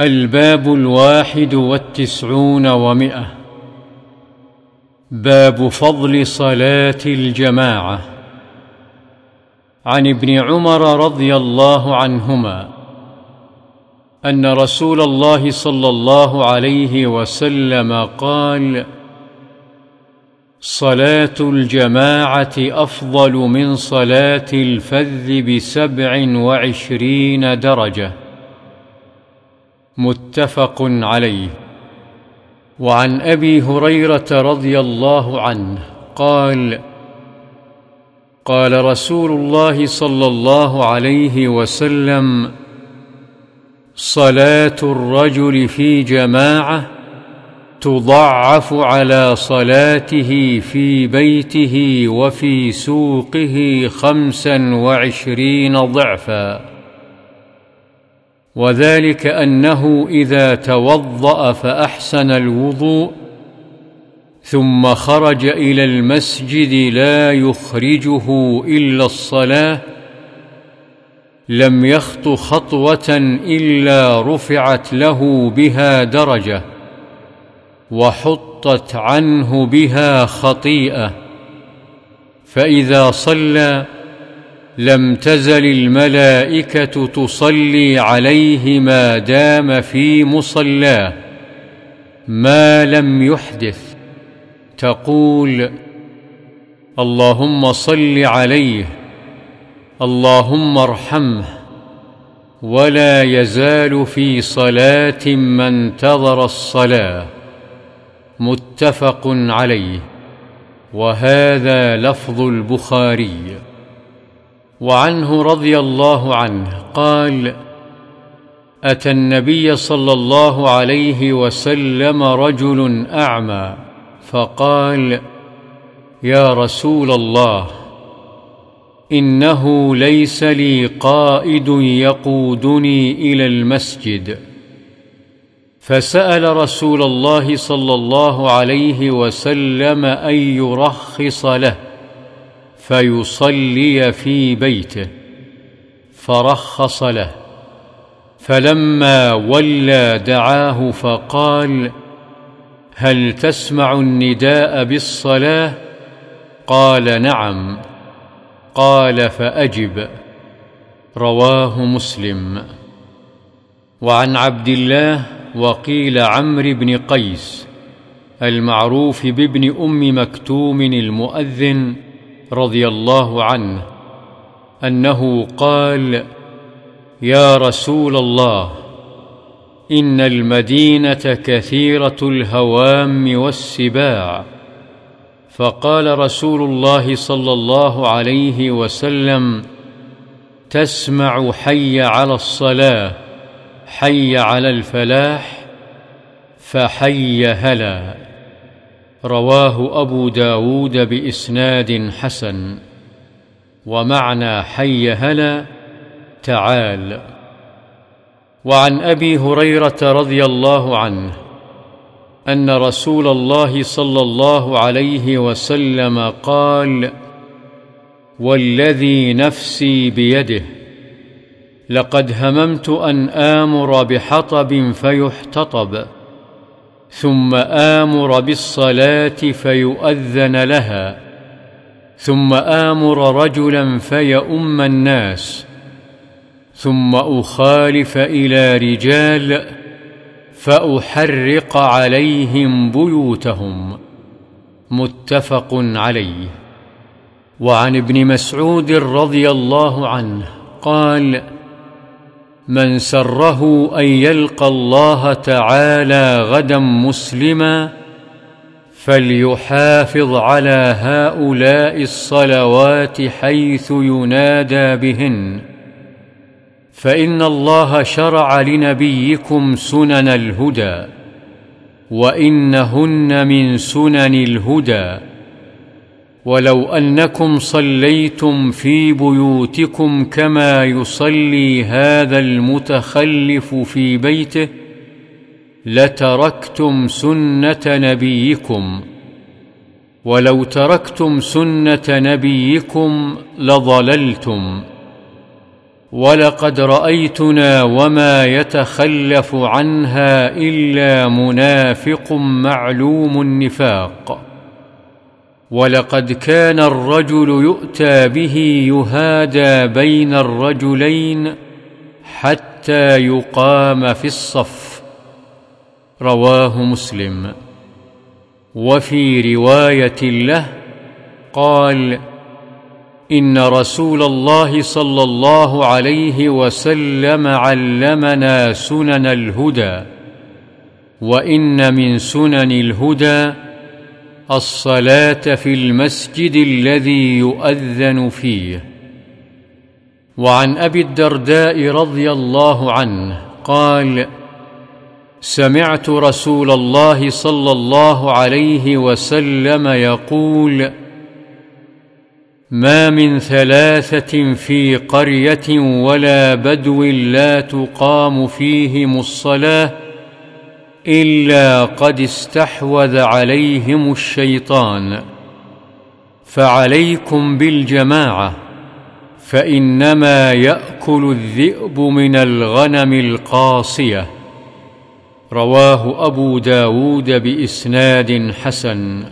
الباب الواحد والتسعون ومئة. باب فضل صلاة الجماعة. عن ابن عمر رضي الله عنهما أن رسول الله صلى الله عليه وسلم قال صلاة الجماعة أفضل من صلاة الفذ بسبع وعشرين درجة. متفق عليه. وعن أبي هريرة رضي الله عنه قال قال رسول الله صلى الله عليه وسلم صلاة الرجل في جماعة تضعف على صلاته في بيته وفي سوقه خمسا وعشرين ضعفا. وذلك أنه إذا توضأ فأحسن الوضوء ثم خرج إلى المسجد لا يخرجه إلا الصلاة لم يخط خطوة إلا رفعت له بها درجة وحطت عنه بها خطيئة فإذا صلى لم تزل الملائكة تصلي عليه ما دام في مصلاه ما لم يحدث. تقول اللهم صل عليه اللهم ارحمه ولا يزال في صلاة ما انتظر الصلاة. متفق عليه. وهذا لفظ البخاري. وعنه رضي الله عنه قال أتى النبي صلى الله عليه وسلم رجل أعمى فقال يا رسول الله إنه ليس لي قائد يقودني إلى المسجد. فسأل رسول الله صلى الله عليه وسلم أن يرخص له. فيصلي في بيته فرخص له. فلما ولى دعاه فقال هل تسمع النداء بالصلاة؟ قال نعم. قال فأجب. رواه مسلم. وعن عبد الله وقيل عمرو بن قيس المعروف بابن أم مكتوم المؤذن رضي الله عنه أنه قال يا رسول الله إن المدينة كثيرة الهوام والسباع. فقال رسول الله صلى الله عليه وسلم تسمع حي على الصلاة حي على الفلاح فحي هلا. رواه أبو داود بإسناد حسن. ومعنى حي هلا تعال. وعن أبي هريرة رضي الله عنه أن رسول الله صلى الله عليه وسلم قال والذي نفسي بيده لقد هممت أن آمر بحطب فيحتطب. ثم آمر بالصلاة فيؤذن لها ثم آمر رجلا فيؤم الناس ثم أخالف إلى رجال فأحرق عليهم بيوتهم. متفق عليه. وعن ابن مسعود رضي الله عنه قال من سره أن يلقى الله تعالى غدا مسلما فليحافظ على هؤلاء الصلوات حيث ينادى بهن. فإن الله شرع لنبيكم سنن الهدى وإنهن من سنن الهدى. ولو أنكم صليتم في بيوتكم كما يصلي هذا المتخلف في بيته لتركتم سنة نبيكم. ولو تركتم سنة نبيكم لضللتم. ولقد رأيتنا وما يتخلف عنها إلا منافق معلوم النفاق. ولقد كان الرجل يؤتى به يهادى بين الرجلين حتى يقام في الصف. رواه مسلم. وفي رواية له قال إن رسول الله صلى الله عليه وسلم علمنا سنن الهدى وإن من سنن الهدى الصلاة في المسجد الذي يؤذن فيه. وعن أبي الدرداء رضي الله عنه قال سمعت رسول الله صلى الله عليه وسلم يقول ما من ثلاثة في قرية ولا بدو لا تقام فيهم الصلاة إلا قد استحوذ عليهم الشيطان. فعليكم بالجماعة فإنما يأكل الذئب من الغنم القاصية. رواه أبو داود بإسناد حسن.